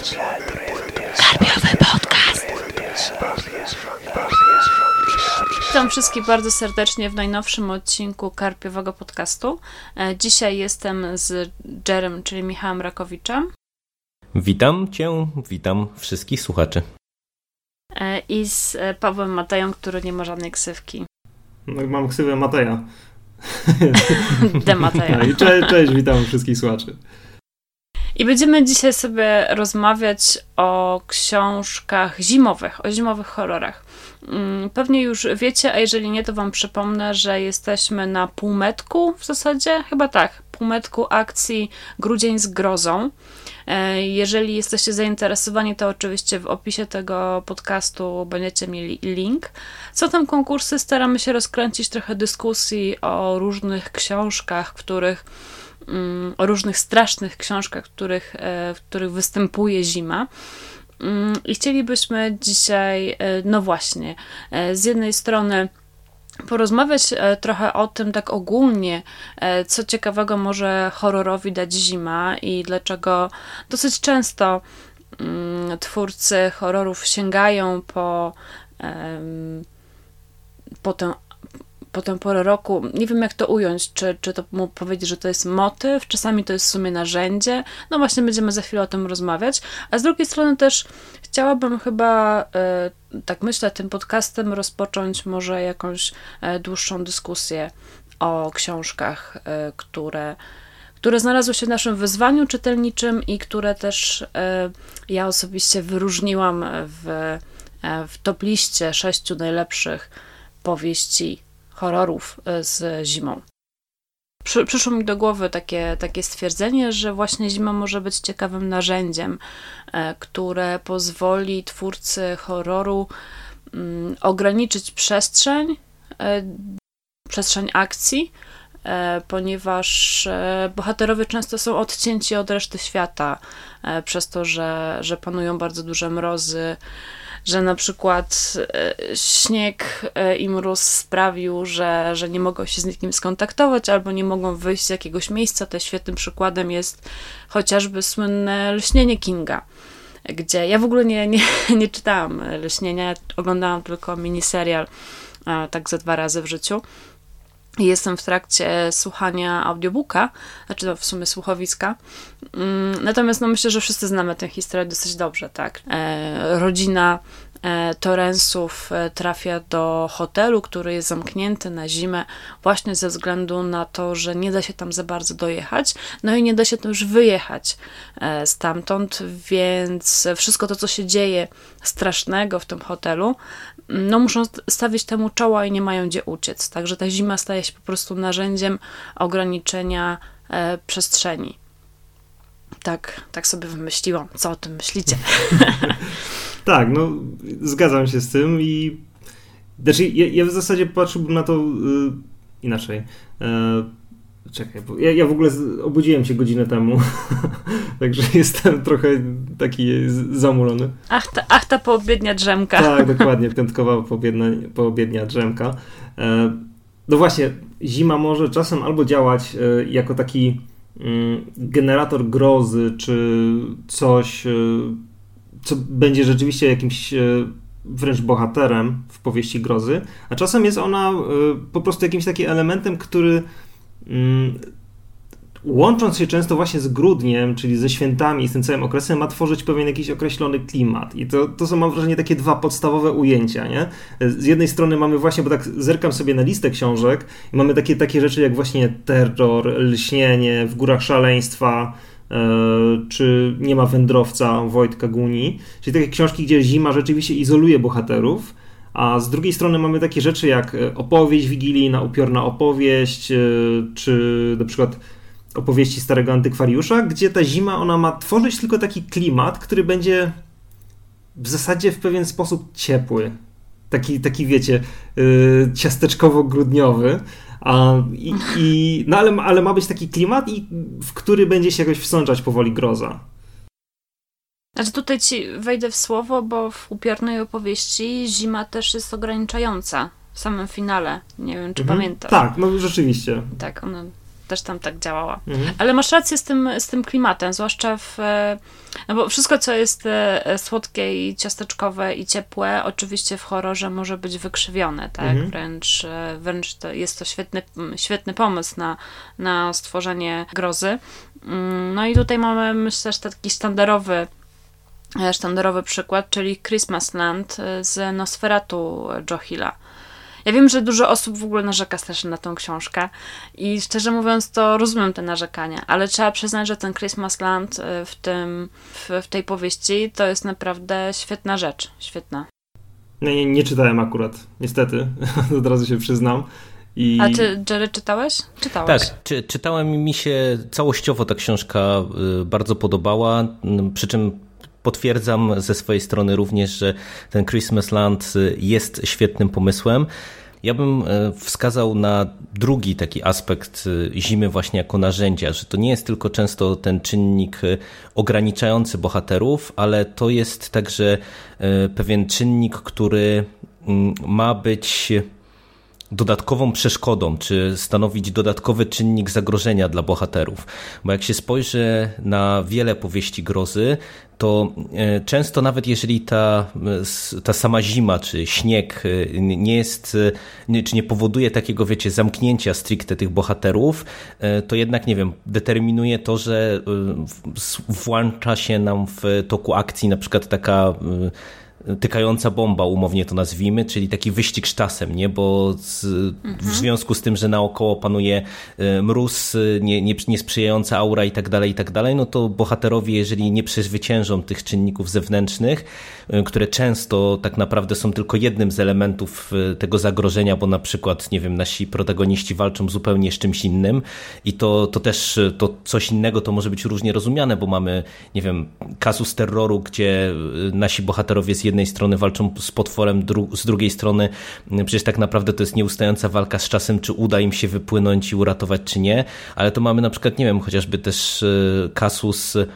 Karpiowy podcast. Witam wszystkich bardzo serdecznie w najnowszym odcinku Karpiowego podcastu. E, dzisiaj jestem z Jerem, czyli Michałem Rakowiczem. Witam Cię, witam wszystkich słuchaczy. E, I z e, Pawłem Mateją, który nie ma żadnej ksywki. No, mam ksywę Mateja. De Mateja. No I cześć, cześć, witam wszystkich słuchaczy. I będziemy dzisiaj sobie rozmawiać o książkach zimowych, o zimowych horrorach. Mm, pewnie już wiecie, a jeżeli nie, to wam przypomnę, że jesteśmy na półmetku w zasadzie, chyba tak, półmetku akcji Grudzień z grozą. E, jeżeli jesteście zainteresowani, to oczywiście w opisie tego podcastu będziecie mieli link. Co tam konkursy? Staramy się rozkręcić trochę dyskusji o różnych książkach, których o różnych strasznych książkach, których, e, w których występuje zima. Mm, I chcielibyśmy dzisiaj, e, no właśnie, z jednej strony porozmawiać trochę o tym tak ogólnie, co ciekawego może horrorowi dać zima i dlaczego dosyć często mm, twórcy horrorów sięgają po, po tę po tę porę roku, nie wiem jak to ująć, czy, czy to mu powiedzieć, że to jest motyw, czasami to jest w sumie narzędzie, no właśnie będziemy za chwilę o tym rozmawiać, a z drugiej strony też chciałabym chyba, e, tak myślę, tym podcastem rozpocząć może jakąś e, dłuższą dyskusję o książkach, e, które które znalazły się w naszym wyzwaniu czytelniczym i które też ja osobiście wyróżniłam w, w top liście sześciu najlepszych powieści horrorów e, z zimą. Przy, przyszło mi do głowy takie, takie stwierdzenie, że właśnie zima może być ciekawym narzędziem, e, które pozwoli twórcy horroru mm, ograniczyć przestrzeń, e, przestrzeń akcji, ponieważ bohaterowie często są odcięci od reszty świata przez to, że, że panują bardzo duże mrozy, że na przykład e, śnieg e, i mróz sprawił, że, że nie mogą się z nikim skontaktować albo nie mogą wyjść z jakiegoś miejsca. To świetnym przykładem jest chociażby słynne lśnienie Kinga gdzie ja w ogóle nie, nie, nie czytałam lśnienia, oglądałam tylko miniserial tak ze dwa razy w życiu. Jestem w trakcie słuchania audiobooka, znaczy to w sumie słuchowiska. Mm, natomiast no myślę, że wszyscy znamy tę historię dosyć dobrze, tak? E, rodzina e, Torrensów e, trafia do hotelu, który jest zamknięty na zimę, właśnie ze względu na to, że nie da się tam za bardzo dojechać, no i nie da się też wyjechać stamtąd, więc wszystko to, co się dzieje strasznego w tym hotelu, no muszą stawić temu czoła i nie mają gdzie uciec. Także ta zima staje się po prostu narzędziem ograniczenia e, przestrzeni. Tak, tak sobie wymyśliłam. Co o tym myślicie? tak, no zgadzam się z tym i znaczy ja, ja w zasadzie patrzyłbym na to y, inaczej. Y, Czekaj, bo ja, ja w ogóle obudziłem się godzinę temu, także jestem trochę taki zamulony. Ach ta, ach, ta poobiednia drzemka. Tak, dokładnie, piątkowa poobiednia, poobiednia drzemka. E, no właśnie, zima może czasem albo działać e, jako taki mm, generator grozy, czy coś, e, co będzie rzeczywiście jakimś wręcz bohaterem w powieści grozy, a czasem jest ona po prostu jakimś takim elementem, który łącząc się często właśnie z grudniem, czyli ze świętami i z tym całym okresem, ma tworzyć pewien jakiś określony klimat. I to, to są, mam wrażenie, takie dwa podstawowe ujęcia, nie? Z jednej strony mamy właśnie, bo tak zerkam sobie na listę książek i mamy takie, takie rzeczy jak właśnie terror, lśnienie, w górach szaleństwa, e, czy nie ma wędrowca Wojtka Guni, czyli takie książki, gdzie zima rzeczywiście izoluje bohaterów, a z drugiej strony mamy takie rzeczy jak e, opowieść wigilijna, upiorna opowieść, e, czy na przykład opowieści starego antykwariusza, gdzie ta zima ona ma tworzyć tylko taki klimat, który będzie w zasadzie w pewien sposób ciepły. Taki, taki wiecie, yy, ciasteczkowo-grudniowy. A, i, i, no ale, ale ma być taki klimat, i, w który będzie się jakoś wsączać powoli groza. Znaczy tutaj ci wejdę w słowo, bo w upiornej opowieści zima też jest ograniczająca w samym finale. Nie wiem, czy mhm. pamiętasz. Tak, no rzeczywiście. Tak, ona też tam tak działała. Mhm. Ale masz rację z tym, z tym klimatem, zwłaszcza w... No bo wszystko, co jest słodkie i ciasteczkowe i ciepłe, oczywiście w horrorze może być wykrzywione, tak? Mhm. Wręcz, wręcz to jest to świetny, świetny pomysł na, na stworzenie grozy. Mm, no i tutaj mamy, myślę, że taki sztandarowy e, sztandarowy przykład, czyli Christmas Land e, z Nosferatu Joe Hilla. Ja wiem, że dużo osób w ogóle narzeka strasznie na tą książkę i szczerze mówiąc to rozumiem te narzekania, ale trzeba przyznać, że ten Christmas Land e, w, tym, w, w tej powieści to jest naprawdę świetna rzecz, świetna. Nie, nie, nie czytałem akurat, niestety, od razu się przyznam. I... A ty, Jerry, czytałeś? Czytałeś. Tak, czy, czytałem i mi się całościowo ta książka y, bardzo podobała, przy czym potwierdzam ze swojej strony również, że ten Christmas Land y, jest świetnym pomysłem. Ja bym y, wskazał na drugi taki aspekt zimy właśnie jako narzędzia, że to nie jest tylko często ten czynnik ograniczający bohaterów, ale to jest także pewien czynnik, który mm, ma być dodatkową przeszkodą, czy stanowić dodatkowy czynnik zagrożenia dla bohaterów. Bo jak się spojrzy na wiele powieści grozy, to e, często nawet jeżeli ta, ta sama zima czy śnieg e, nie jest, e, czy nie powoduje takiego, wiecie, zamknięcia stricte tych bohaterów, to jednak, nie wiem, determinuje to, że włącza się nam w toku akcji na przykład taka tykająca bomba, umownie to nazwijmy, czyli taki wyścig z czasem, nie? bo z, mhm. w związku z tym, że naokoło panuje e, mróz, e, nie, nie, niesprzyjająca aura i tak dalej, i tak dalej, no to bohaterowie, jeżeli nie przezwyciężą tych czynników zewnętrznych, e, które często tak naprawdę są tylko jednym z elementów tego zagrożenia, bo na przykład, nie wiem, nasi protagoniści walczą zupełnie z czymś innym i to, to też to coś innego to może być różnie rozumiane, bo mamy, nie wiem, kasus terroru, gdzie nasi bohaterowie z jednej strony walczą z potworem, dru z drugiej strony mm, przecież tak naprawdę to jest nieustająca walka z czasem, czy uda im się wypłynąć i uratować, czy nie, ale to mamy na przykład, nie wiem, chociażby też e, kasus e,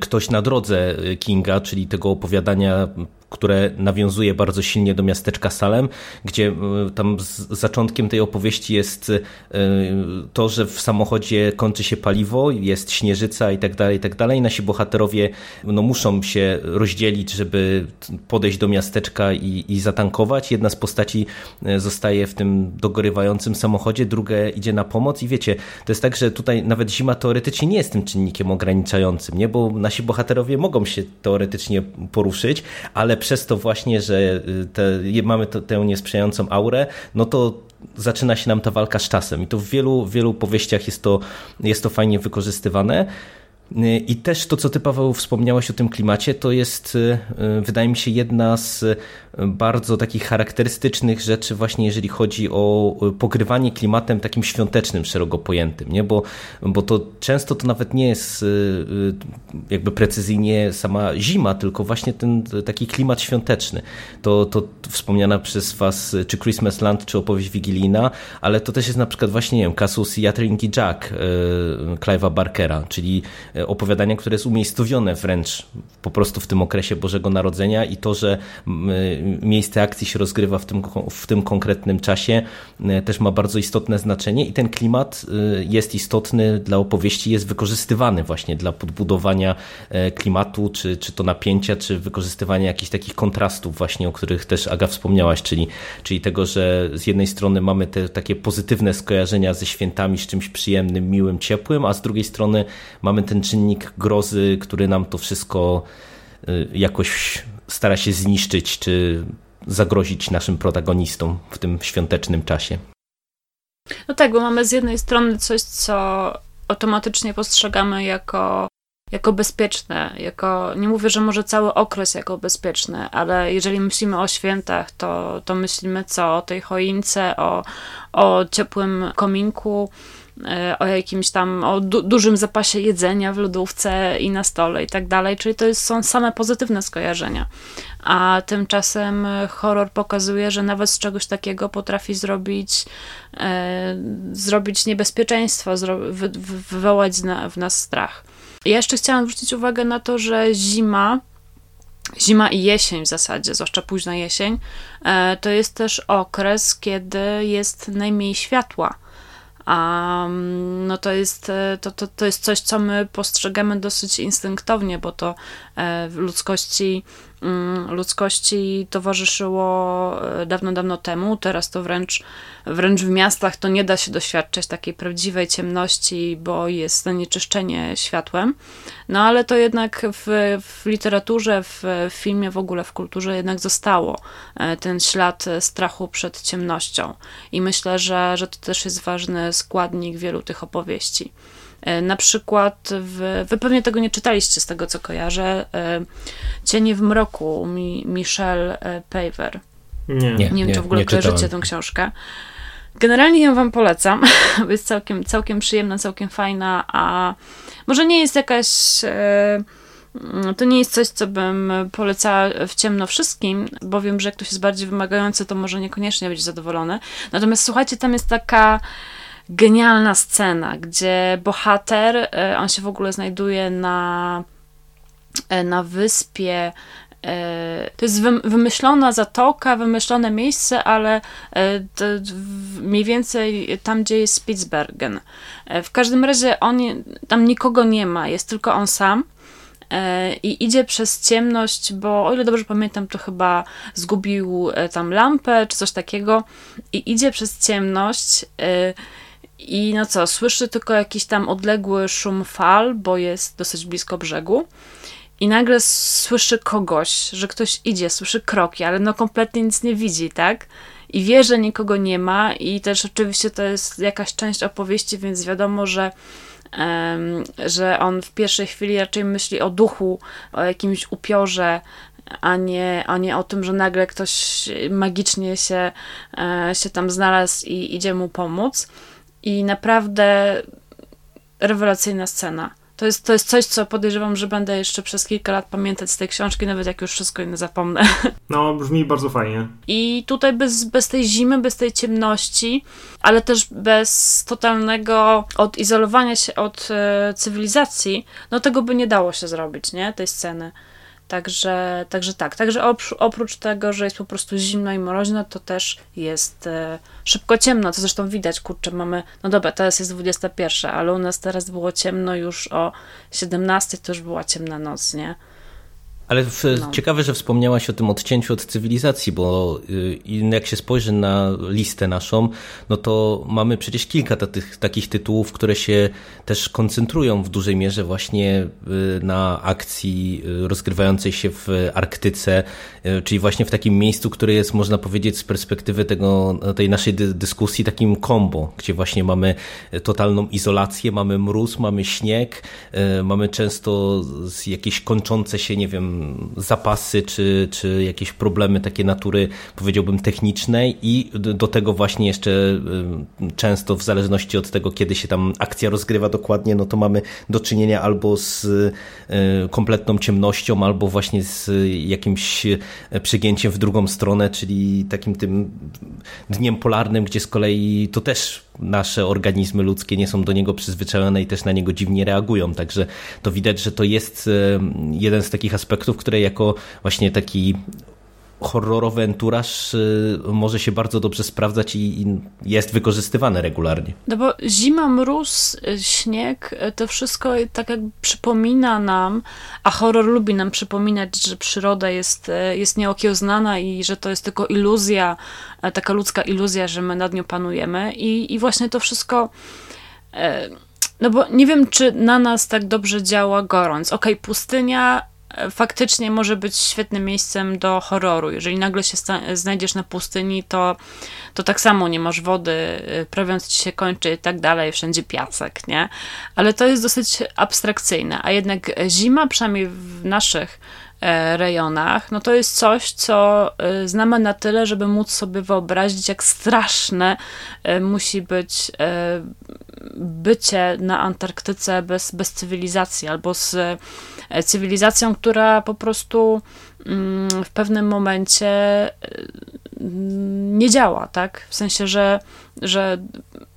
Ktoś na drodze Kinga, czyli tego opowiadania które nawiązuje bardzo silnie do miasteczka Salem, gdzie e, tam zaczątkiem tej opowieści jest e, to, że w samochodzie kończy się paliwo, jest śnieżyca i tak dalej, i tak dalej. Nasi bohaterowie no, muszą się rozdzielić, żeby podejść do miasteczka i, i zatankować. Jedna z postaci e, zostaje w tym dogorywającym samochodzie, druga idzie na pomoc i wiecie, to jest tak, że tutaj nawet zima teoretycznie nie jest tym czynnikiem ograniczającym, nie? bo nasi bohaterowie mogą się teoretycznie poruszyć, ale przez to właśnie, że y, te, mamy to, tę niesprzyjającą aurę, no to zaczyna się nam ta walka z czasem. I to w wielu, wielu powieściach jest to, jest to fajnie wykorzystywane. I też to, co ty, Paweł, wspomniałeś o tym klimacie, to jest, y, y, wydaje mi się, jedna z y, bardzo takich charakterystycznych rzeczy, właśnie jeżeli chodzi o pokrywanie klimatem takim świątecznym, szeroko pojętym, nie? Bo, bo to często to nawet nie jest jakby precyzyjnie sama zima, tylko właśnie ten taki klimat świąteczny. To, to wspomniana przez Was czy Christmas Land, czy opowieść wigilijna, ale to też jest na przykład właśnie, nie wiem, Kasus Yatrinki Jack Clive'a Barkera, czyli opowiadania, które jest umiejscowione wręcz po prostu w tym okresie Bożego Narodzenia i to, że e, miejsce akcji się rozgrywa w tym, w tym konkretnym czasie e, też ma bardzo istotne znaczenie i ten klimat jest istotny dla opowieści, jest wykorzystywany właśnie dla podbudowania klimatu, czy, czy to napięcia, czy wykorzystywania jakichś takich kontrastów właśnie, o których też Aga wspomniałaś, czyli, czyli tego, że z jednej strony mamy te takie pozytywne skojarzenia ze świętami, z czymś przyjemnym, miłym, ciepłym, a z drugiej strony mamy ten czynnik grozy, który nam to wszystko y, jakoś stara się zniszczyć, czy zagrozić naszym protagonistom w tym świątecznym czasie. No tak, bo mamy z jednej strony coś, co automatycznie postrzegamy jako, jako bezpieczne, jako, nie mówię, że może cały okres jako bezpieczny, ale jeżeli myślimy o świętach, to, to myślimy co? O tej choince, o, o ciepłym kominku, o jakimś tam, o du dużym zapasie jedzenia w lodówce i na stole i tak dalej, czyli to jest, są same pozytywne skojarzenia. A tymczasem horror pokazuje, że nawet z czegoś takiego potrafi zrobić, e, zrobić niebezpieczeństwo, zro wy wywołać w nas strach. Ja jeszcze chciałam zwrócić uwagę na to, że zima zima i jesień w zasadzie, zwłaszcza późna jesień, e, to jest też okres, kiedy jest najmniej światła a no to jest, e, to, to, to jest coś, co my postrzegamy dosyć instynktownie, bo to e, w ludzkości ludzkości towarzyszyło e, dawno, dawno temu. Teraz to wręcz, wręcz w miastach to nie da się doświadczać takiej prawdziwej ciemności, bo jest zanieczyszczenie światłem. No ale to jednak w, w literaturze, w, w filmie, w ogóle w kulturze jednak zostało e, ten ślad strachu przed ciemnością. I myślę, że, że to też jest ważny składnik wielu tych opowieści. E, na przykład, w, wy pewnie tego nie czytaliście z tego, co kojarzę, e, Cienie w mroku Mi, Michelle e, Paver. Nie, nie, nie wiem, czy w ogóle kojarzycie tę książkę. Generalnie ją wam polecam, bo jest całkiem, całkiem przyjemna, całkiem fajna, a może nie jest jakaś... To nie jest coś, co bym polecała w ciemno wszystkim, bo wiem, że jak ktoś jest bardziej wymagający, to może niekoniecznie być zadowolony. Natomiast słuchajcie, tam jest taka genialna scena, gdzie bohater, e, on się w ogóle znajduje na, e, na wyspie. E, to jest wymyślona zatoka, wymyślone miejsce, ale mniej więcej tam, gdzie jest Spitsbergen. W każdym razie on, tam nikogo nie ma, jest tylko on sam i idzie przez ciemność, bo o ile dobrze pamiętam, to chyba zgubił tam lampę czy coś takiego i idzie przez ciemność i no co, słyszy tylko jakiś tam odległy szum fal, bo jest dosyć blisko brzegu. I nagle słyszy kogoś, że ktoś idzie, słyszy kroki, ale no kompletnie nic nie widzi, tak? I wie, że nikogo nie ma, i też oczywiście to jest jakaś część opowieści, więc wiadomo, że, że on w pierwszej chwili raczej myśli o duchu, o jakimś upiorze, a nie, a nie o tym, że nagle ktoś magicznie się, e, się tam znalazł i idzie mu pomóc. I naprawdę rewelacyjna scena. To jest, to jest coś, co podejrzewam, że będę jeszcze przez kilka lat pamiętać z tej książki, nawet jak już wszystko inne zapomnę. No, brzmi bardzo fajnie. I tutaj bez, bez tej zimy, bez tej ciemności, ale też bez totalnego odizolowania się od e, cywilizacji, no tego by nie dało się zrobić, nie? Tej sceny. Także, także tak. Także oprócz tego, że jest po prostu zimno i mroźno, to też jest e, szybko ciemno, co zresztą widać, kurczę, mamy, no dobra, teraz jest 21, ale u nas teraz było ciemno już o 17, to już była ciemna noc, nie? Ale w, no. ciekawe, że wspomniałaś o tym odcięciu od cywilizacji, bo y, jak się spojrzy na listę naszą, no to mamy przecież kilka tych, takich tytułów, które się też koncentrują w dużej mierze właśnie y, na akcji y, rozgrywającej się w Arktyce, czyli właśnie w takim miejscu, które jest, można powiedzieć, z perspektywy tego, tej naszej dyskusji takim kombo, gdzie właśnie mamy totalną izolację, mamy mróz, mamy śnieg, mamy często jakieś kończące się, nie wiem, zapasy, czy, czy jakieś problemy takie natury, powiedziałbym, technicznej i do tego właśnie jeszcze y, często w zależności od tego, kiedy się tam akcja rozgrywa dokładnie, no to mamy do czynienia albo z y, kompletną ciemnością, albo właśnie z jakimś przygięciem w drugą stronę, czyli takim tym dniem polarnym, gdzie z kolei to też nasze organizmy ludzkie nie są do niego przyzwyczajone i też na niego dziwnie reagują. Także to widać, że to jest jeden z takich aspektów, które jako właśnie taki horrorowy enturaż y, może się bardzo dobrze sprawdzać i jest wykorzystywane regularnie. No bo zima, mróz, y, śnieg, y, to wszystko tak jak przypomina nam, a horror lubi nam przypominać, że przyroda jest, jest nieokiełznana i że to jest tylko iluzja, taka ludzka iluzja, że my nad nią panujemy i, i właśnie to wszystko no bo nie wiem, czy na nas tak dobrze działa gorąc. Okej, okay, pustynia faktycznie może być świetnym miejscem do horroru. Jeżeli nagle się znajdziesz na pustyni, to, to tak samo nie masz wody, y, prawiąc ci się kończy i tak dalej, wszędzie piasek, nie? Ale to jest dosyć abstrakcyjne, a jednak zima, przynajmniej w naszych rejonach, no to jest coś, co e, znamy na tyle, żeby móc sobie wyobrazić, jak straszne e, musi być bycie na Antarktyce bez, bez cywilizacji albo z E, cywilizacją, która po prostu mm, w pewnym momencie e, nie działa, tak? W sensie, że, że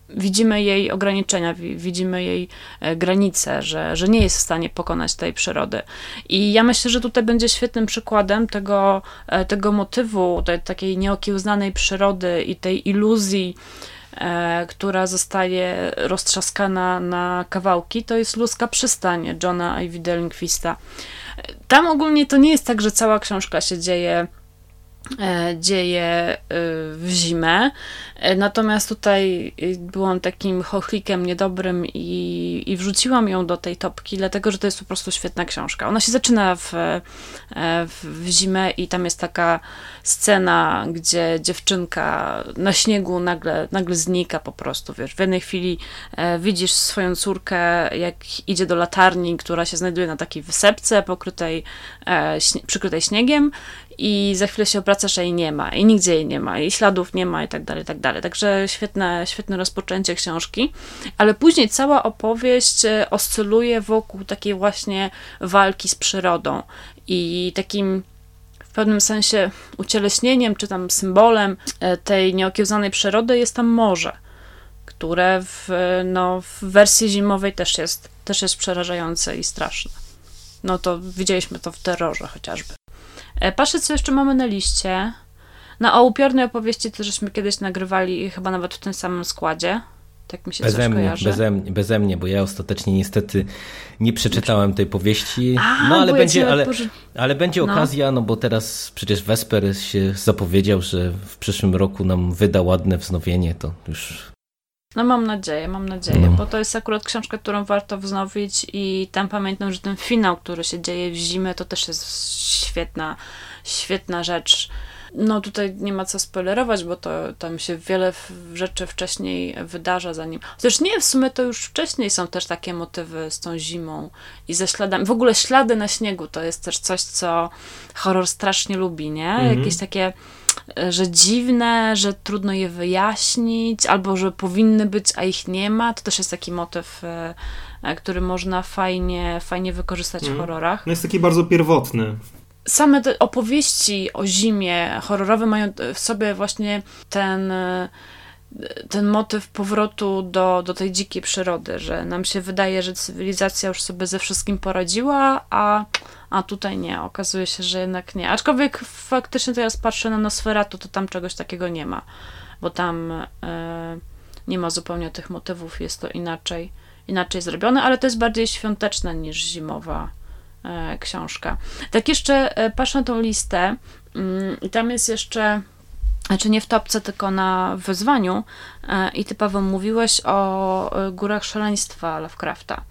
widzimy jej ograniczenia, widzimy jej e, granice, że, że nie jest w stanie pokonać tej przyrody. I ja myślę, że tutaj będzie świetnym przykładem tego, tego motywu, tej takiej nieokiełznanej przyrody i tej iluzji e, która zostaje roztrzaskana na kawałki, to jest Ludzka Przystań Johna Ivy Lindquista. Tam ogólnie to nie jest tak, że cała książka się dzieje E, dzieje e, w zimę. E, natomiast tutaj byłam takim chochlikiem niedobrym i, i wrzuciłam ją do tej topki, dlatego że to jest po prostu świetna książka. Ona się zaczyna w, w, w zimę i tam jest taka scena, gdzie dziewczynka na śniegu nagle, nagle znika po prostu. Wiesz, w jednej chwili widzisz swoją córkę, jak idzie do latarni, która się znajduje na takiej wysepce pokrytej, przykrytej śniegiem i za chwilę się obracasz, a jej nie ma, i nigdzie jej nie ma, i śladów nie ma, i tak dalej, i tak dalej. Także świetne, świetne rozpoczęcie książki, ale później cała opowieść e, oscyluje wokół takiej właśnie walki z przyrodą i takim w pewnym sensie ucieleśnieniem, czy tam symbolem e, tej nieokiełzanej przyrody jest tam morze, które w, no, w wersji zimowej też jest, też jest przerażające i straszne. No to widzieliśmy to w terrorze chociażby. E, patrzę, co jeszcze mamy na liście. No o upiornej opowieści to żeśmy kiedyś nagrywali chyba nawet w tym samym składzie. Tak mi się beze mnie. Beze, beze mnie, bo ja ostatecznie niestety nie przeczytałem tej powieści. A, no ale będzie, ale, ale będzie no. okazja, no bo teraz przecież Wesper się zapowiedział, że w przyszłym roku nam wyda ładne wznowienie, to już no mam nadzieję, mam nadzieję, no. bo to jest akurat książka, którą warto wznowić i tam pamiętam, że ten finał, który się dzieje w zimę, to też jest świetna, świetna rzecz. No tutaj nie ma co spoilerować, bo to tam się wiele rzeczy wcześniej wydarza zanim. Chociaż nie, w sumie to już wcześniej są też takie motywy z tą zimą i ze śladami. W ogóle ślady na śniegu to jest też coś, co horror strasznie lubi, nie? Mhm. Jakieś takie że dziwne, że trudno je wyjaśnić, albo że powinny być, a ich nie ma. To też jest taki motyw, e, e, który można fajnie, fajnie wykorzystać w mhm. horrorach. No jest taki bardzo pierwotny. Same te opowieści o zimie horrorowe mają w sobie właśnie ten e, ten motyw powrotu do, do tej dzikiej przyrody, że nam się wydaje, że cywilizacja już sobie ze wszystkim poradziła, a, a tutaj nie. Okazuje się, że jednak nie. Aczkolwiek faktycznie teraz patrzę na Nosferatu, to tam czegoś takiego nie ma, bo tam e, nie ma zupełnie tych motywów, jest to inaczej, inaczej zrobione, ale to jest bardziej świąteczna niż zimowa e, książka. Tak jeszcze e, patrzę na tą listę mm, i tam jest jeszcze znaczy nie w topce, tylko na wyzwaniu. I ty, Paweł, mówiłeś o Górach Szaleństwa Lovecrafta.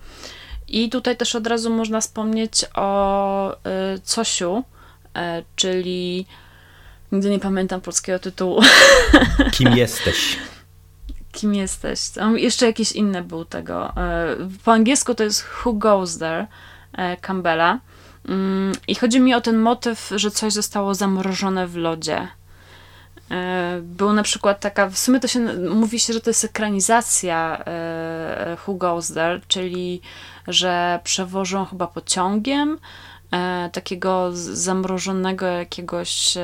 I tutaj też od razu można wspomnieć o e, Cosiu, czyli nigdy nie pamiętam polskiego tytułu. Kim jesteś? Kim jesteś? Jeszcze jakiś inny był tego. Po angielsku to jest Who Goes There Campbella. Mm, I chodzi mi o ten motyw, że coś zostało zamrożone w lodzie E, był na przykład taka, w sumie to się mówi się, że to jest ekranizacja e, Who Goes There, czyli że przewożą chyba pociągiem e, takiego zamrożonego jakiegoś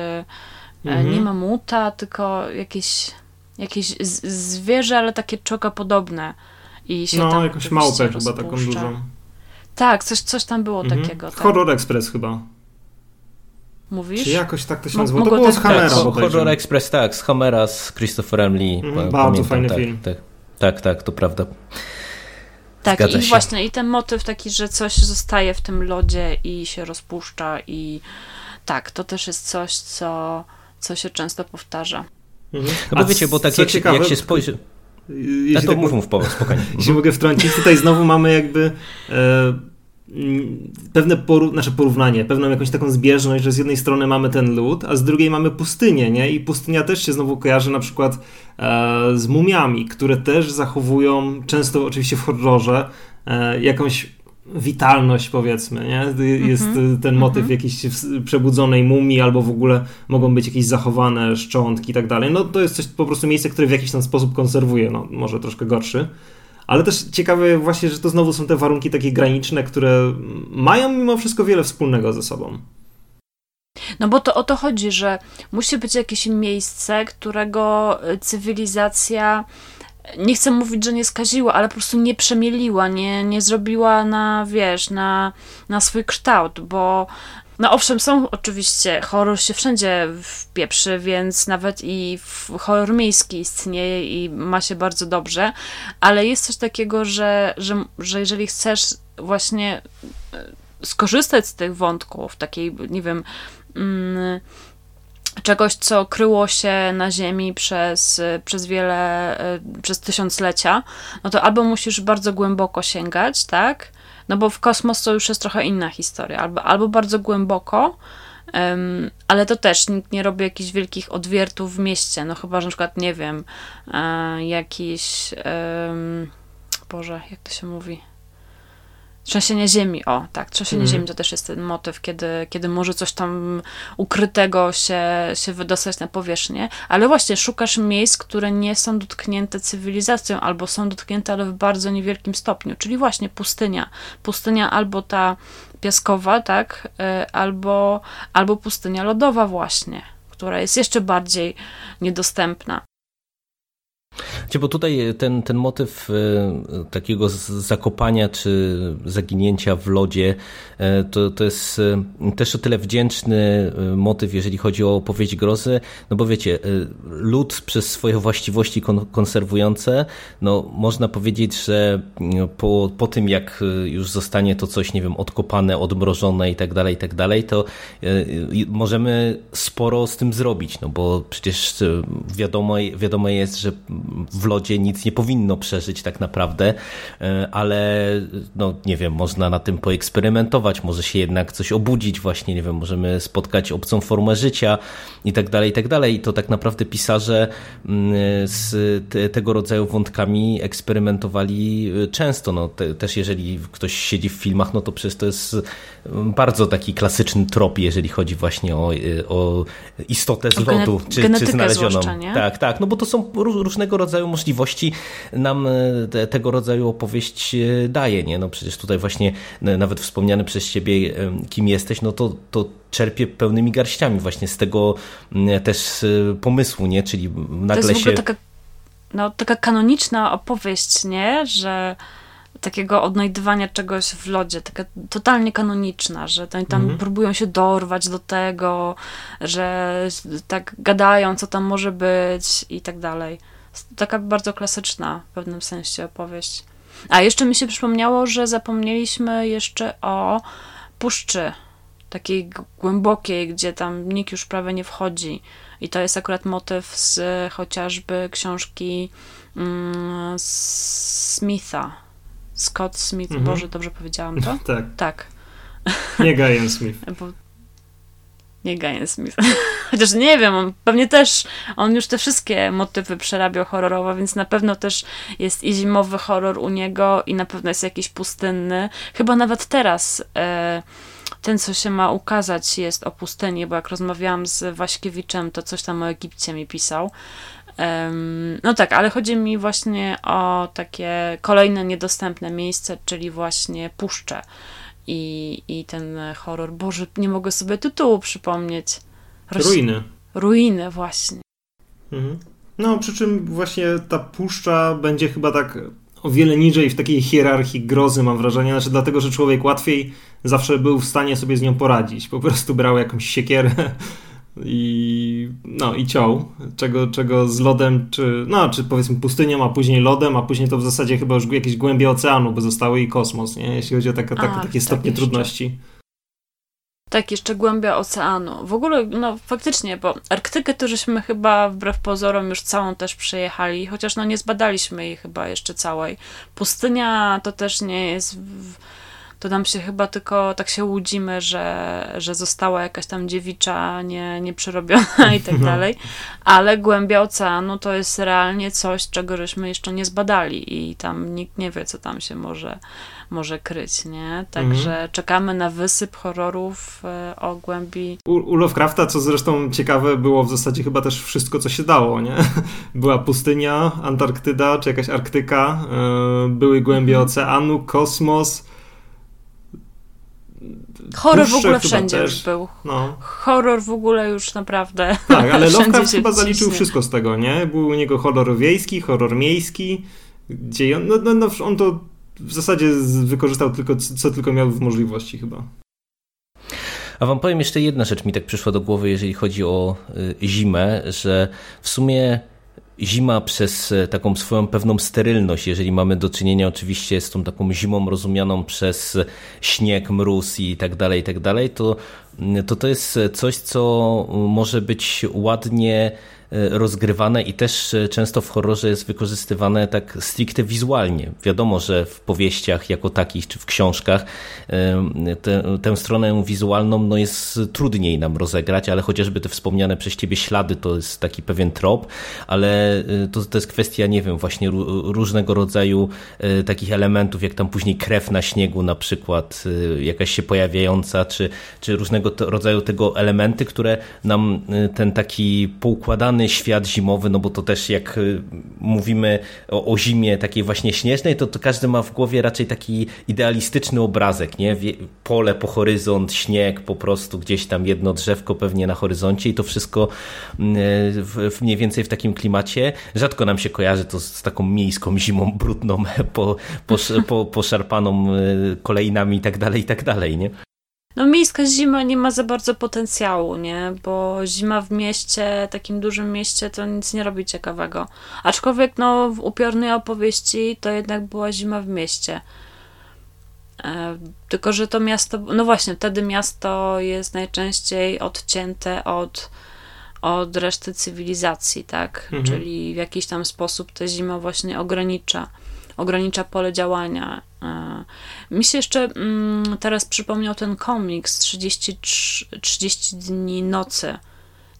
mhm. nie mamuta, tylko jakieś, jakieś zwierzę, ale takie czoka podobne. I się no, tam jakąś małpę chyba taką dużą. Tak, coś, coś tam było mhm. takiego. Tak. Horror Express chyba. Mówisz? Czy jakoś tak to się nazywało? To było z Hammera. Tak, Horror Express, tak, z Hammera, z Christopherem Lee. Mm, bardzo fajny tak, film. Tak, tak, tak, to prawda. Tak, Zgadza i się. właśnie, i ten motyw taki, że coś zostaje w tym lodzie i się rozpuszcza i tak, to też jest coś, co, co się często powtarza. Mhm. No bo wiecie, bo tak jak, ciekawe, jak się spojrzy... Ja to tak mów, mów, spokojnie. Jeśli mogę wtrącić, tutaj znowu mamy jakby... E pewne poru znaczy porównanie, pewną jakąś taką zbieżność, że z jednej strony mamy ten lód, a z drugiej mamy pustynię, nie? I pustynia też się znowu kojarzy na przykład e, z mumiami, które też zachowują, często oczywiście w horrorze, e, jakąś witalność powiedzmy, nie? Jest mm -hmm. ten motyw mm -hmm. jakiejś przebudzonej mumii albo w ogóle mogą być jakieś zachowane szczątki i tak dalej. No to jest coś, po prostu miejsce, które w jakiś tam sposób konserwuje, no może troszkę gorszy. Ale też ciekawe właśnie, że to znowu są te warunki takie graniczne, które mają mimo wszystko wiele wspólnego ze sobą. No bo to o to chodzi, że musi być jakieś miejsce, którego cywilizacja nie chcę mówić, że nie skaziła, ale po prostu nie przemieliła, nie, nie zrobiła na, wiesz, na, na swój kształt, bo No owszem, są oczywiście, horror się wszędzie wpieprzy, więc nawet i horror miejski istnieje i ma się bardzo dobrze, ale jest coś takiego, że, że, że jeżeli chcesz właśnie e, skorzystać z tych wątków, takiej, nie wiem, mm, czegoś, co kryło się na Ziemi przez, przez wiele, e, przez tysiąclecia, no to albo musisz bardzo głęboko sięgać, tak? No bo w kosmos to już jest trochę inna historia, albo, albo bardzo głęboko, um, ale to też nikt nie robi jakichś wielkich odwiertów w mieście, no chyba, że na przykład, nie wiem, e, jakiś, um, Boże, jak to się mówi? Trzęsienie ziemi, o tak, trzęsienie mm. ziemi to też jest ten motyw, kiedy, kiedy może coś tam ukrytego się, się wydostać na powierzchnię, ale właśnie szukasz miejsc, które nie są dotknięte cywilizacją, albo są dotknięte, ale w bardzo niewielkim stopniu, czyli właśnie pustynia. Pustynia albo ta piaskowa, tak, e, albo, albo pustynia lodowa właśnie, która jest jeszcze bardziej niedostępna. Bo tutaj ten, ten motyw e, takiego zakopania czy zaginięcia w lodzie e, to, to jest e, też o tyle wdzięczny motyw, jeżeli chodzi o opowieść grozy, no bo wiecie, lód przez swoje właściwości konserwujące, no można powiedzieć, że po, po tym jak już zostanie to coś, nie wiem, odkopane, odmrożone i tak dalej, i tak dalej, to możemy sporo z tym zrobić, no bo przecież wiadomo, wiadomo jest, że w lodzie nic nie powinno przeżyć tak naprawdę, e, ale no nie wiem, można na tym poeksperymentować, może się jednak coś obudzić właśnie, nie wiem, możemy spotkać obcą formę życia i tak dalej, i tak dalej. I to tak naprawdę pisarze mm, z te, tego rodzaju wątkami eksperymentowali e, często. No, te, też jeżeli ktoś siedzi w filmach, no to przecież to jest mm, bardzo taki klasyczny trop, jeżeli chodzi właśnie o, e, o istotę z lodu, czy, czy znalezioną. Tak, tak, no bo to są różnego rodzaju możliwości nam e, te, tego rodzaju opowieść e, daje, nie? No przecież tutaj właśnie nawet wspomniany przez ciebie kim jesteś, no to, to czerpie pełnymi garściami właśnie z tego też e, pomysłu, nie? Czyli nagle to jest się... Taka, no, taka kanoniczna opowieść, nie? Że takiego odnajdywania czegoś w lodzie, taka totalnie kanoniczna, że tam, tam mhm. próbują się dorwać do tego, że tak gadają, co tam może być i tak dalej taka bardzo klasyczna w pewnym sensie opowieść. A jeszcze mi się przypomniało, że zapomnieliśmy jeszcze o puszczy takiej głębokiej, gdzie tam nikt już prawie nie wchodzi. I to jest akurat motyw z chociażby książki mm, Smitha. Scott Smith. Mhm. Boże, dobrze powiedziałam to? tak. Tak. Nie Gajan Smith. Bo nie Gajan Smith. Chociaż nie wiem, on pewnie też, on już te wszystkie motywy przerabiał horrorowo, więc na pewno też jest i zimowy horror u niego i na pewno jest jakiś pustynny. Chyba nawet teraz e, ten, co się ma ukazać jest o pustyni, bo jak rozmawiałam z Waśkiewiczem, to coś tam o Egipcie mi pisał. No tak, ale chodzi mi właśnie o takie kolejne niedostępne miejsce, czyli właśnie puszcze i, i ten horror. Boże, nie mogę sobie tytułu przypomnieć. Roś... Ruiny. Ruiny, właśnie. Mhm. No, przy czym właśnie ta puszcza będzie chyba tak o wiele niżej w takiej hierarchii grozy, mam wrażenie. Znaczy, dlatego, że człowiek łatwiej zawsze był w stanie sobie z nią poradzić. Po prostu brał jakąś siekierę i no i ciął, czego, czego z lodem, czy no, czy powiedzmy pustynią, a później lodem, a później to w zasadzie chyba już jakieś głębie oceanu, bo zostały i kosmos, nie? Jeśli chodzi o taka, taka, takie tak stopnie jeszcze. trudności. Tak, jeszcze głębia oceanu. W ogóle, no faktycznie, bo Arktykę to żeśmy chyba wbrew pozorom już całą też przejechali, chociaż no nie zbadaliśmy jej chyba jeszcze całej. Pustynia to też nie jest... W to nam się chyba tylko tak się łudzimy, że, że została jakaś tam dziewicza nie, nieprzerobiona i tak no. dalej, ale głębia oceanu to jest realnie coś, czego żeśmy jeszcze nie zbadali i tam nikt nie wie, co tam się może, może kryć, nie? Także mhm. czekamy na wysyp horrorów e, o głębi. U, u Lovecrafta, co zresztą ciekawe, było w zasadzie chyba też wszystko, co się dało, nie? Była pustynia, Antarktyda, czy jakaś Arktyka, yy, były głębie mhm. oceanu, kosmos, Horror w ogóle wszędzie też. już był. No. Horror w ogóle już naprawdę. Tak, ale Lovecraft chyba zaliczył wszystko z tego, nie? Był u niego horror wiejski, horror miejski, gdzie on, no, no, no, on to w zasadzie wykorzystał tylko, co tylko miał w możliwości chyba. A wam powiem jeszcze jedna rzecz mi tak przyszła do głowy, jeżeli chodzi o y, zimę, że w sumie zima przez e, taką swoją pewną sterylność, jeżeli mamy do czynienia oczywiście z tą taką zimą rozumianą przez śnieg, mróz i tak dalej, i tak dalej, to to, to jest coś, co może być ładnie rozgrywane i też e, często w horrorze jest wykorzystywane tak stricte wizualnie. Wiadomo, że w powieściach jako takich czy w książkach e, te, tę stronę wizualną no jest trudniej nam rozegrać, ale chociażby te wspomniane przez ciebie ślady to jest taki pewien trop, ale to, to jest kwestia, nie wiem, właśnie różnego rodzaju takich elementów, jak tam później krew na śniegu na przykład, jakaś się pojawiająca, czy, czy różnego rodzaju tego elementy, które nam ten taki poukładany świat zimowy, no bo to też jak y, mówimy o, o zimie takiej właśnie śnieżnej, to, to każdy ma w głowie raczej taki idealistyczny obrazek, nie? Pole po horyzont, śnieg po prostu, gdzieś tam jedno drzewko pewnie na horyzoncie i to wszystko mm, w, w mniej więcej w takim klimacie. Rzadko nam się kojarzy to z taką miejską zimą brudną, po, po, po, poszarpaną y, kolejnami i tak dalej, i tak dalej, nie? No miejska zima nie ma za bardzo potencjału, nie? Bo zima w mieście, takim dużym mieście, to nic nie robi ciekawego. Aczkolwiek no w upiornej opowieści to jednak była zima w mieście. E, tylko, że to miasto, no właśnie, wtedy miasto jest najczęściej odcięte od, od reszty cywilizacji, tak? Mhm. Czyli w jakiś tam sposób ta zima właśnie ogranicza ogranicza pole działania. E, mi się jeszcze mm, teraz przypomniał ten komiks 30, 30 dni nocy.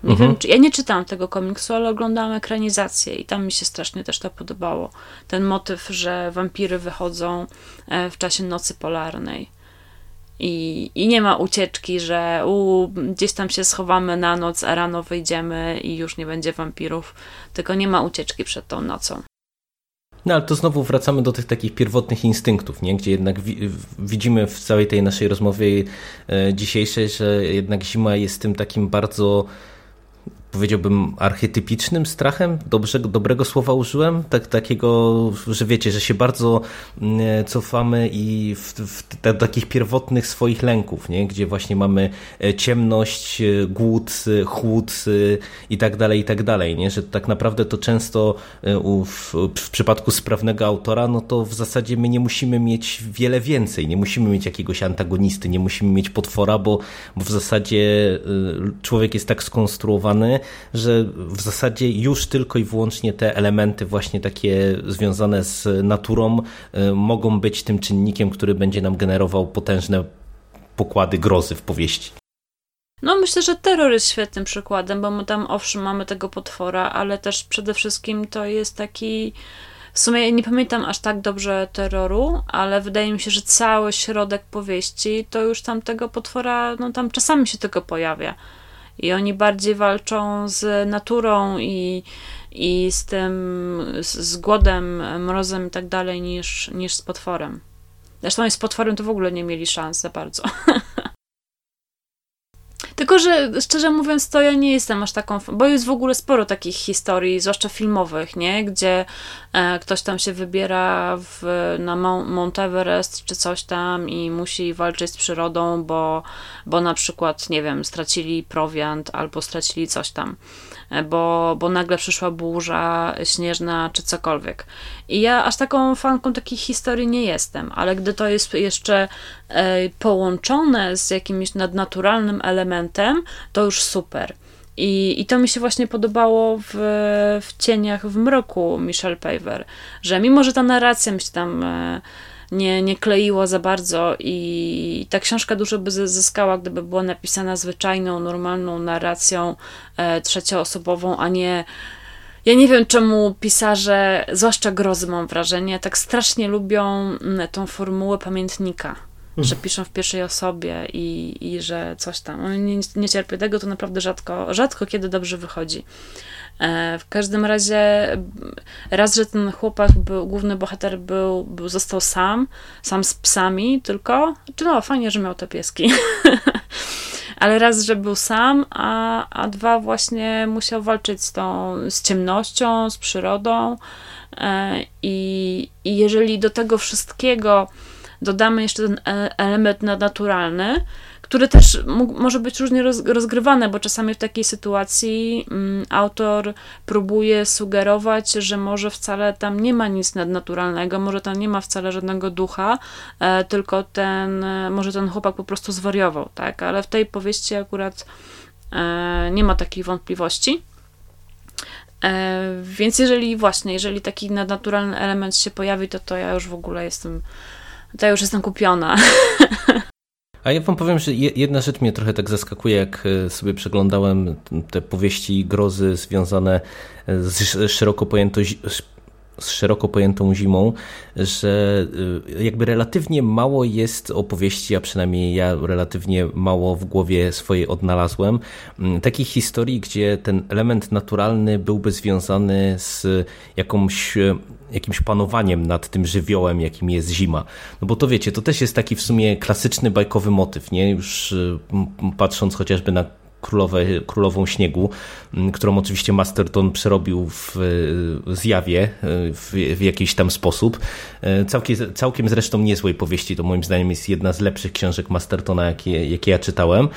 Nie mhm. wiem, czy, ja nie czytałam tego komiksu, ale oglądałam ekranizację i tam mi się strasznie też to podobało. Ten motyw, że wampiry wychodzą e, w czasie nocy polarnej. I, I nie ma ucieczki, że u, gdzieś tam się schowamy na noc, a rano wyjdziemy i już nie będzie wampirów. Tylko nie ma ucieczki przed tą nocą. No ale to znowu wracamy do tych takich pierwotnych instynktów, nie? gdzie jednak widzimy w całej tej naszej rozmowie e, dzisiejszej, że jednak zima jest tym takim bardzo powiedziałbym, archetypicznym strachem? Dobrze, dobrego słowa użyłem? Tak, takiego, że wiecie, że się bardzo mm, cofamy i w, w te, takich pierwotnych swoich lęków, nie? gdzie właśnie mamy e, ciemność, e, głód, e, chłód i tak dalej, i tak dalej. Nie? Że tak naprawdę to często w, w przypadku sprawnego autora, no to w zasadzie my nie musimy mieć wiele więcej, nie musimy mieć jakiegoś antagonisty, nie musimy mieć potwora, bo, bo w zasadzie człowiek jest tak skonstruowany, że w zasadzie już tylko i wyłącznie te elementy właśnie takie związane z naturą y, mogą być tym czynnikiem, który będzie nam generował potężne pokłady grozy w powieści. No myślę, że terror jest świetnym przykładem, bo my tam owszem mamy tego potwora, ale też przede wszystkim to jest taki w sumie nie pamiętam aż tak dobrze terroru, ale wydaje mi się, że cały środek powieści to już tam tego potwora, no tam czasami się tylko pojawia i oni bardziej walczą z naturą i, i z tym, z, głodem, mrozem i tak dalej, niż, niż z potworem. Zresztą z potworem to w ogóle nie mieli szans za bardzo. Tylko, że szczerze mówiąc, to ja nie jestem aż taką, bo jest w ogóle sporo takich historii, zwłaszcza filmowych, nie? Gdzie e, ktoś tam się wybiera w, na Mount Everest czy coś tam i musi walczyć z przyrodą, bo, bo na przykład, nie wiem, stracili prowiant albo stracili coś tam. E, bo, bo nagle przyszła burza śnieżna czy cokolwiek. I ja aż taką fanką takich historii nie jestem, ale gdy to jest jeszcze e, połączone z jakimś nadnaturalnym elementem, to już super. I, I to mi się właśnie podobało w, w Cieniach w mroku Michelle Paver, że mimo, że ta narracja mi się tam e, nie, nie kleiło za bardzo i ta książka dużo by zyskała, gdyby była napisana zwyczajną, normalną narracją e, trzecioosobową, a nie ja nie wiem, czemu pisarze, zwłaszcza grozy mam wrażenie, tak strasznie lubią mm, tą formułę pamiętnika, że piszą w pierwszej osobie i, i że coś tam. Nie, nie cierpię tego, to naprawdę rzadko, rzadko kiedy dobrze wychodzi. E, w każdym razie raz, że ten chłopak był, główny bohater był, był został sam, sam z psami tylko, czy no fajnie, że miał te pieski. Ale raz, że był sam, a, a dwa właśnie musiał walczyć z tą, z ciemnością, z przyrodą. E, I, I jeżeli do tego wszystkiego dodamy jeszcze ten e, element nadnaturalny, który też może być różnie rozgrywany, bo czasami w takiej sytuacji mm, autor próbuje sugerować, że może wcale tam nie ma nic nadnaturalnego, może tam nie ma wcale żadnego ducha, e, tylko ten, może ten chłopak po prostu zwariował, tak? Ale w tej powieści akurat nie ma takich wątpliwości. Więc jeżeli właśnie, jeżeli taki nadnaturalny element się pojawi, to to ja już w ogóle jestem to ja już jestem kupiona. A ja wam powiem, że jedna rzecz mnie trochę tak zaskakuje, jak e, sobie przeglądałem te powieści grozy związane z szeroko pojętą z szeroko pojętą zimą, że y, jakby relatywnie mało jest opowieści, a przynajmniej ja relatywnie mało w głowie swojej odnalazłem, mm, takich historii, gdzie ten element naturalny byłby związany z jakąś jakimś panowaniem nad tym żywiołem, jakim jest zima. No bo to wiecie, to też jest taki w sumie klasyczny bajkowy motyw, nie? Już y, patrząc chociażby na królowe, królową śniegu, którą oczywiście Masterton przerobił w zjawie w, w jakiś tam sposób. E, całkiem, całkiem zresztą niezłej powieści, to moim zdaniem jest jedna z lepszych książek Mastertona, jakie, jakie ja czytałem.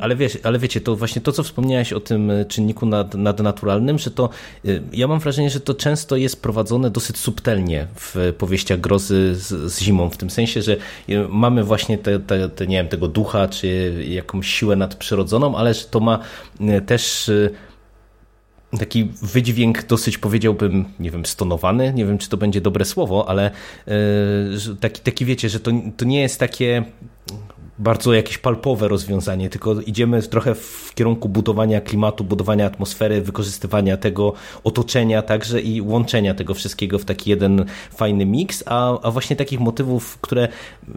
Ale, ale wiecie, to właśnie to, co wspomniałeś o tym czynniku nad, nadnaturalnym, że to e, ja mam wrażenie, że to często jest prowadzone dosyć subtelnie w powieściach grozy z, z zimą, w tym sensie, że e, mamy właśnie te, te, te, nie wiem, tego ducha, czy jakąś siłę nadprzyrodzoną, ale że to ma e, też e, taki wydźwięk dosyć powiedziałbym, nie wiem, stonowany, nie wiem czy to będzie dobre słowo, ale e, taki, taki wiecie, że to, to nie jest takie bardzo jakieś palpowe rozwiązanie, tylko idziemy trochę w kierunku budowania klimatu, budowania atmosfery, wykorzystywania tego otoczenia także i łączenia tego wszystkiego w taki jeden fajny miks, a, a właśnie takich motywów, które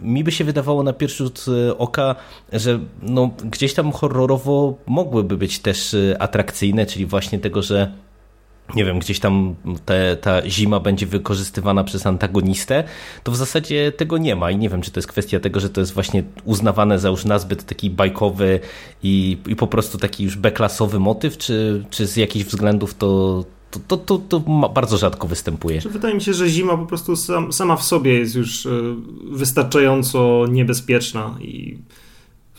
mi by się wydawało na pierwszy rzut e, oka, że no, gdzieś tam horrorowo mogłyby być też e, atrakcyjne, czyli właśnie tego, że nie wiem, gdzieś tam te, ta zima będzie wykorzystywana przez antagonistę, to w zasadzie tego nie ma i nie wiem, czy to jest kwestia tego, że to jest właśnie uznawane za już nazbyt taki bajkowy i, i po prostu taki już beklasowy motyw, czy, czy z jakichś względów to, to, to, to, to bardzo rzadko występuje. Wydaje mi się, że zima po prostu sam, sama w sobie jest już e, wystarczająco niebezpieczna i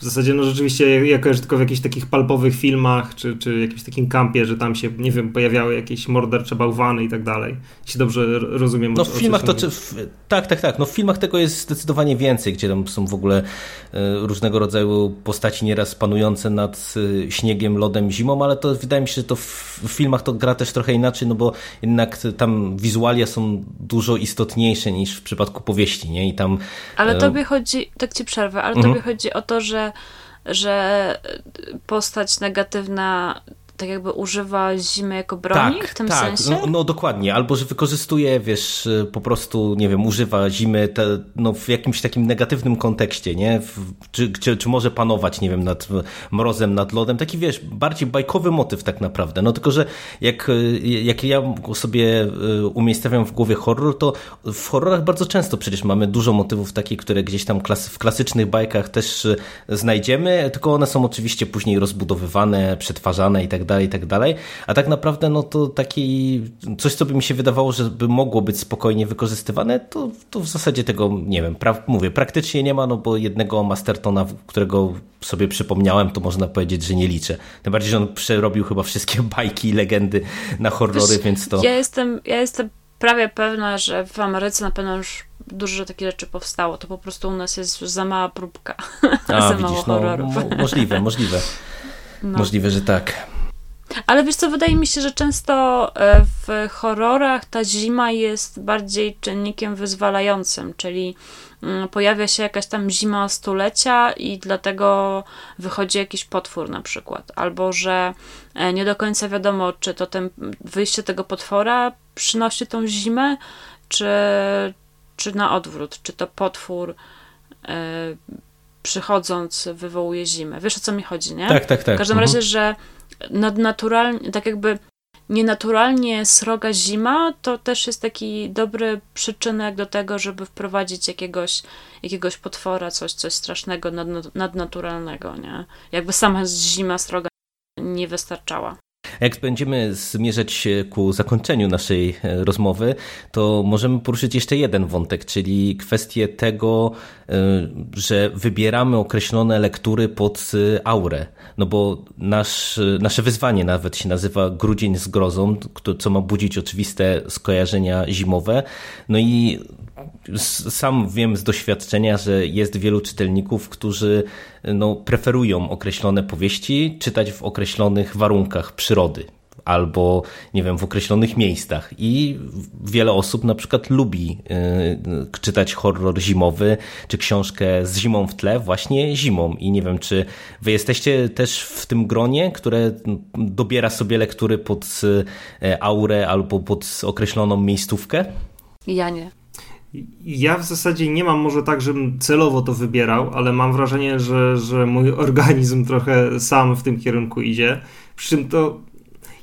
w zasadzie, no rzeczywiście, ja kojarzę tylko w jakichś takich palpowych filmach, czy, czy jakimś takim kampie, że tam się, nie wiem, pojawiały jakieś mordercze bałwany i tak dalej. Jeśli dobrze rozumiem. No w filmach to, czy, w, tak, tak, tak. No w filmach tego jest zdecydowanie więcej, gdzie tam są w ogóle e, różnego rodzaju postaci nieraz panujące nad e, śniegiem, lodem, zimą, ale to wydaje mi się, że to w, w filmach to gra też trochę inaczej, no bo jednak tam wizualia są dużo istotniejsze niż w przypadku powieści, nie? I tam... Ale e, tobie chodzi, tak ci przerwę, ale mhm. tobie chodzi o to, że że postać negatywna tak jakby używa zimy jako broni tak, w tym tak. sensie? No, no dokładnie, albo że wykorzystuje, wiesz, po prostu, nie wiem, używa zimy te, no, w jakimś takim negatywnym kontekście, nie? W, czy, czy, czy może panować, nie wiem, nad mrozem, nad lodem, taki, wiesz, bardziej bajkowy motyw tak naprawdę, no tylko, że jak, jak ja sobie e, umiejscawiam w głowie horror, to w horrorach bardzo często przecież mamy dużo motywów takich, które gdzieś tam w klasycznych bajkach też znajdziemy, tylko one są oczywiście później rozbudowywane, przetwarzane i tak dalej, i tak dalej. A tak naprawdę, no to taki coś, co by mi się wydawało, że by mogło być spokojnie wykorzystywane, to, to w zasadzie tego, nie wiem, pra mówię, praktycznie nie ma, no bo jednego Mastertona, którego sobie przypomniałem, to można powiedzieć, że nie liczę. Tym bardziej, że on przerobił chyba wszystkie bajki i legendy na horrory, Wiesz, więc to... Ja jestem, ja jestem prawie pewna, że w Ameryce na pewno już dużo takich rzeczy powstało. To po prostu u nas jest za mała próbka. A, za widzisz, mało horrorów. No, możliwe, możliwe. No. Możliwe, że tak. Ale wiesz co, wydaje mi się, że często e, w horrorach ta zima jest bardziej czynnikiem wyzwalającym, czyli mm, pojawia się jakaś tam zima stulecia i dlatego wychodzi jakiś potwór na przykład, albo że e, nie do końca wiadomo, czy to ten wyjście tego potwora przynosi tą zimę, czy, czy na odwrót, czy to potwór e, przychodząc wywołuje zimę. Wiesz o co mi chodzi, nie? Tak, tak, tak. W każdym mhm. razie, że nadnaturalnie, tak jakby nienaturalnie sroga zima, to też jest taki dobry przyczynek do tego, żeby wprowadzić jakiegoś, jakiegoś potwora, coś, coś strasznego, nad, nadnaturalnego, nie? Jakby sama zima sroga nie wystarczała. Jak będziemy zmierzać ku zakończeniu naszej e, rozmowy, to możemy poruszyć jeszcze jeden wątek, czyli kwestię tego, e, że wybieramy określone lektury pod e, aurę. No bo nasz, nasze wyzwanie nawet się nazywa Grudzień z grozą, co ma budzić oczywiste skojarzenia zimowe. No i sam wiem z doświadczenia, że jest wielu czytelników, którzy no, preferują określone powieści czytać w określonych warunkach przyrody albo nie wiem, w określonych miejscach. I wiele osób na przykład lubi y, czytać horror zimowy, czy książkę z zimą w tle właśnie zimą. I nie wiem, czy wy jesteście też w tym gronie, które dobiera sobie lektury pod y, aurę albo pod określoną miejscówkę? Ja nie. Ja w zasadzie nie mam może tak, żebym celowo to wybierał, ale mam wrażenie, że, że mój organizm trochę sam w tym kierunku idzie. Przy czym to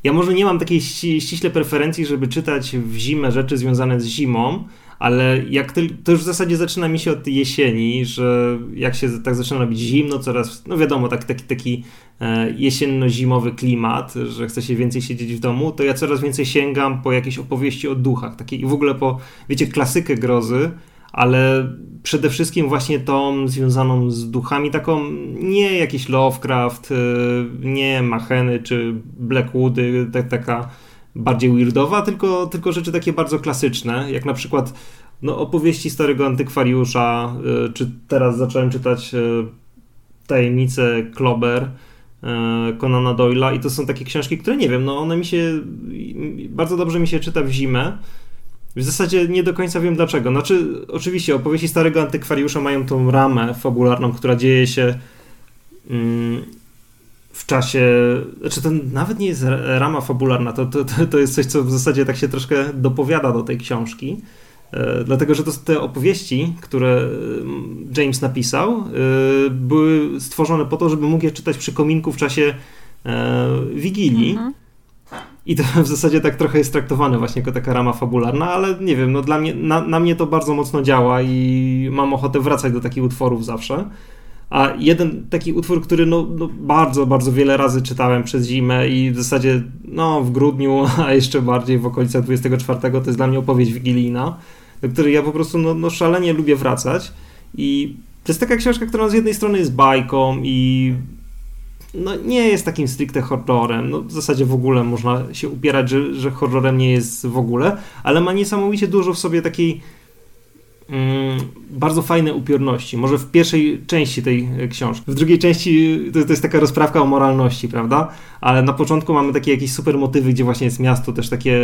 ja może nie mam takiej ściśle preferencji, żeby czytać w zimę rzeczy związane z zimą, ale jak to, to już w zasadzie zaczyna mi się od jesieni, że jak się tak zaczyna robić zimno, coraz, no wiadomo, tak, taki, taki e, jesienno-zimowy klimat, że chce się więcej siedzieć w domu, to ja coraz więcej sięgam po jakieś opowieści o duchach, takie w ogóle po, wiecie, klasykę grozy, ale przede wszystkim właśnie tą związaną z duchami, taką nie jakiś Lovecraft, e, nie Macheny czy Blackwoody, tak, taka bardziej weirdowa, tylko, tylko rzeczy takie bardzo klasyczne, jak na przykład no, opowieści starego antykwariusza, y, czy teraz zacząłem czytać y, Tajemnice Klober y, Conana Doyla i to są takie książki, które nie wiem, no one mi się bardzo dobrze mi się czyta w zimę. W zasadzie nie do końca wiem dlaczego. Znaczy, oczywiście opowieści starego antykwariusza mają tą ramę fabularną, która dzieje się mm, czasie, znaczy to nawet nie jest rama fabularna, to, to, to jest coś, co w zasadzie tak się troszkę dopowiada do tej książki, e, dlatego, że to te opowieści, które mm, James napisał, e, były stworzone po to, żeby mógł je czytać przy kominku w czasie e, Wigilii. Mhm. I to w zasadzie tak trochę jest traktowane właśnie jako taka rama fabularna, ale nie wiem, no dla mnie, na, na mnie to bardzo mocno działa i mam ochotę wracać do takich utworów zawsze. A jeden taki utwór, który no, no, bardzo, bardzo wiele razy czytałem przez zimę i w zasadzie no, w grudniu, a jeszcze bardziej w okolicach 24, to jest dla mnie opowieść wigilijna, do której ja po prostu no, no szalenie lubię wracać. I to jest taka książka, która z jednej strony jest bajką i no, nie jest takim stricte horrorem. No, w zasadzie w ogóle można się upierać, że, że horrorem nie jest w ogóle, ale ma niesamowicie dużo w sobie takiej bardzo fajne upiorności. Może w pierwszej części tej e, książki. W drugiej części to, to, jest taka rozprawka o moralności, prawda? Ale na początku mamy takie jakieś super motywy, gdzie właśnie jest miasto też takie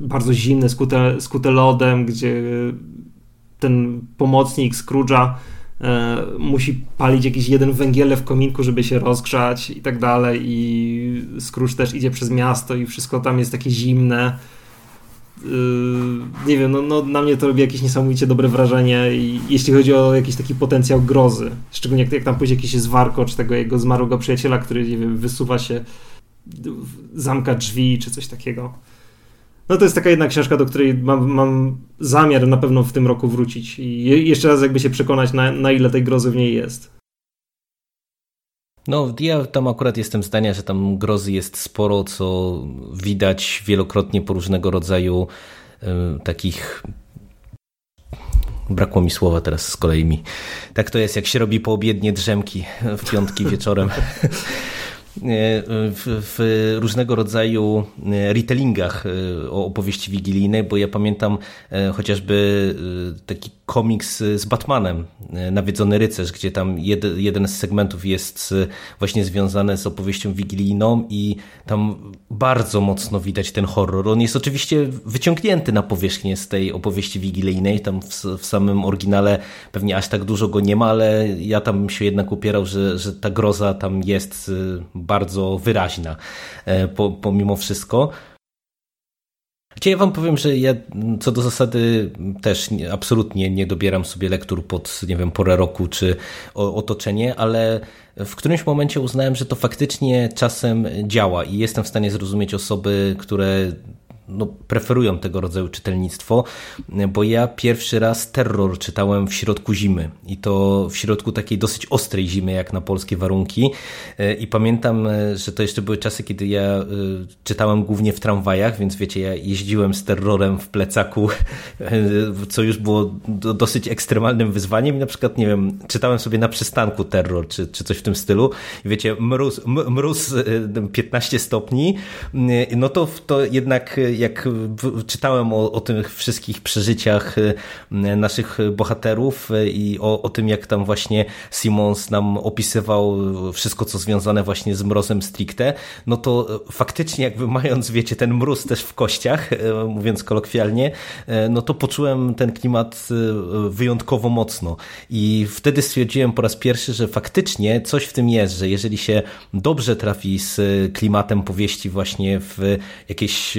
bardzo zimne, skute, skute lodem, gdzie ten pomocnik Scrooge'a e, musi palić jakiś jeden węgiel w kominku, żeby się rozgrzać i tak dalej i Scrooge też idzie przez miasto i wszystko tam jest takie zimne nie wiem, no, no, na mnie to robi jakieś niesamowicie dobre wrażenie i jeśli chodzi o jakiś taki potencjał grozy, szczególnie jak, jak tam pójdzie jakiś zwarkocz tego jego zmarłego przyjaciela, który, nie wiem, wysuwa się, zamka drzwi czy coś takiego. No to jest taka jedna książka, do której mam, mam zamiar na pewno w tym roku wrócić i jeszcze raz jakby się przekonać, na, na ile tej grozy w niej jest. No, ja tam akurat jestem zdania, że tam grozy jest sporo, co widać wielokrotnie po różnego rodzaju y, takich. Brakło mi słowa teraz z kolei mi. Tak to jest, jak się robi po obiednie drzemki w piątki wieczorem. E, w, w, różnego rodzaju e, retellingach e, o opowieści wigilijnej, bo ja pamiętam chociażby taki komiks z Batmanem, Nawiedzony Rycerz, gdzie tam jed, jeden z segmentów jest właśnie związany z opowieścią wigilijną i tam bardzo mocno widać ten horror. On jest oczywiście wyciągnięty na powierzchnię z tej opowieści wigilijnej, tam w, w samym oryginale pewnie aż tak dużo go nie ma, ale ja tam się jednak upierał, że, że ta groza tam jest bardzo wyraźna e, pomimo wszystko. Gdzie ja wam powiem, że ja co do zasady też nie, absolutnie nie dobieram sobie lektur pod, nie wiem, porę roku czy otoczenie, ale w którymś momencie uznałem, że to faktycznie czasem działa i jestem w stanie zrozumieć osoby, które no, preferują tego rodzaju czytelnictwo, bo ja pierwszy raz terror czytałem w środku zimy i to w środku takiej dosyć ostrej zimy, jak na polskie warunki. I pamiętam, że to jeszcze były czasy, kiedy ja czytałem głównie w tramwajach, więc wiecie, ja jeździłem z terrorem w plecaku, co już było dosyć ekstremalnym wyzwaniem i na przykład, nie wiem, czytałem sobie na przystanku terror, czy, czy coś w tym stylu. I wiecie, mróz, mróz 15 stopni, no to, to jednak jak czytałem o, o tych wszystkich przeżyciach naszych bohaterów i o, o tym, jak tam właśnie Simons nam opisywał wszystko, co związane właśnie z mrozem stricte, no to faktycznie jakby mając, wiecie, ten mróz też w kościach, mówiąc kolokwialnie, no to poczułem ten klimat wyjątkowo mocno. I wtedy stwierdziłem po raz pierwszy, że faktycznie coś w tym jest, że jeżeli się dobrze trafi z klimatem powieści właśnie w jakieś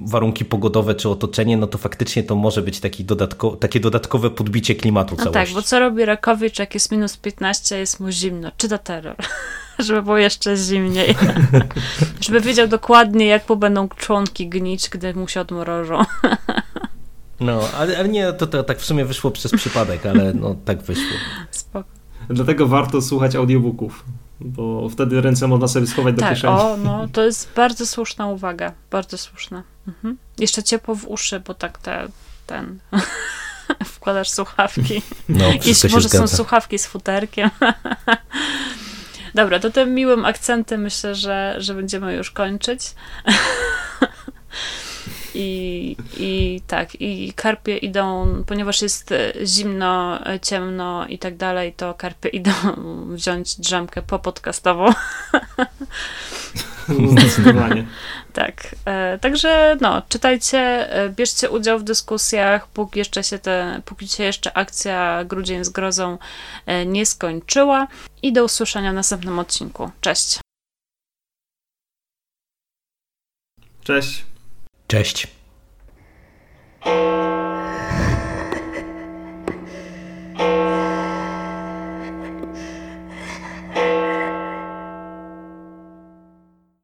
warunki pogodowe czy otoczenie, no to faktycznie to może być taki dodatko, takie dodatkowe podbicie klimatu no całości. tak, bo co robi Rakowicz, jak jest minus 15, jest mu zimno? Czyta terror. Żeby było jeszcze zimniej. Żeby wiedział dokładnie, jak mu będą członki gnić, gdy mu się odmrożą. no, ale, ale nie, to, to tak w sumie wyszło przez przypadek, ale no tak wyszło. Spoko. Dlatego warto słuchać audiobooków bo wtedy ręce można sobie schować do tak, kieszeni. O, no, to jest bardzo słuszna uwaga, bardzo słuszna. Mhm. Jeszcze ciepło w uszy, bo tak te, ten wkładasz słuchawki. No, Jeśli może zgadza. są słuchawki z futerkiem. Dobra, to tym miłym akcentem myślę, że, że będziemy już kończyć. I, I tak, i karpie idą, ponieważ jest zimno, ciemno i tak dalej, to karpie idą wziąć drzemkę popodcastową. Zdecydowanie. tak. E, także no, czytajcie, e, bierzcie udział w dyskusjach, póki jeszcze się te, póki się jeszcze akcja Grudzień z grozą e, nie skończyła. I do usłyszenia w następnym odcinku. Cześć. Cześć. Cześć.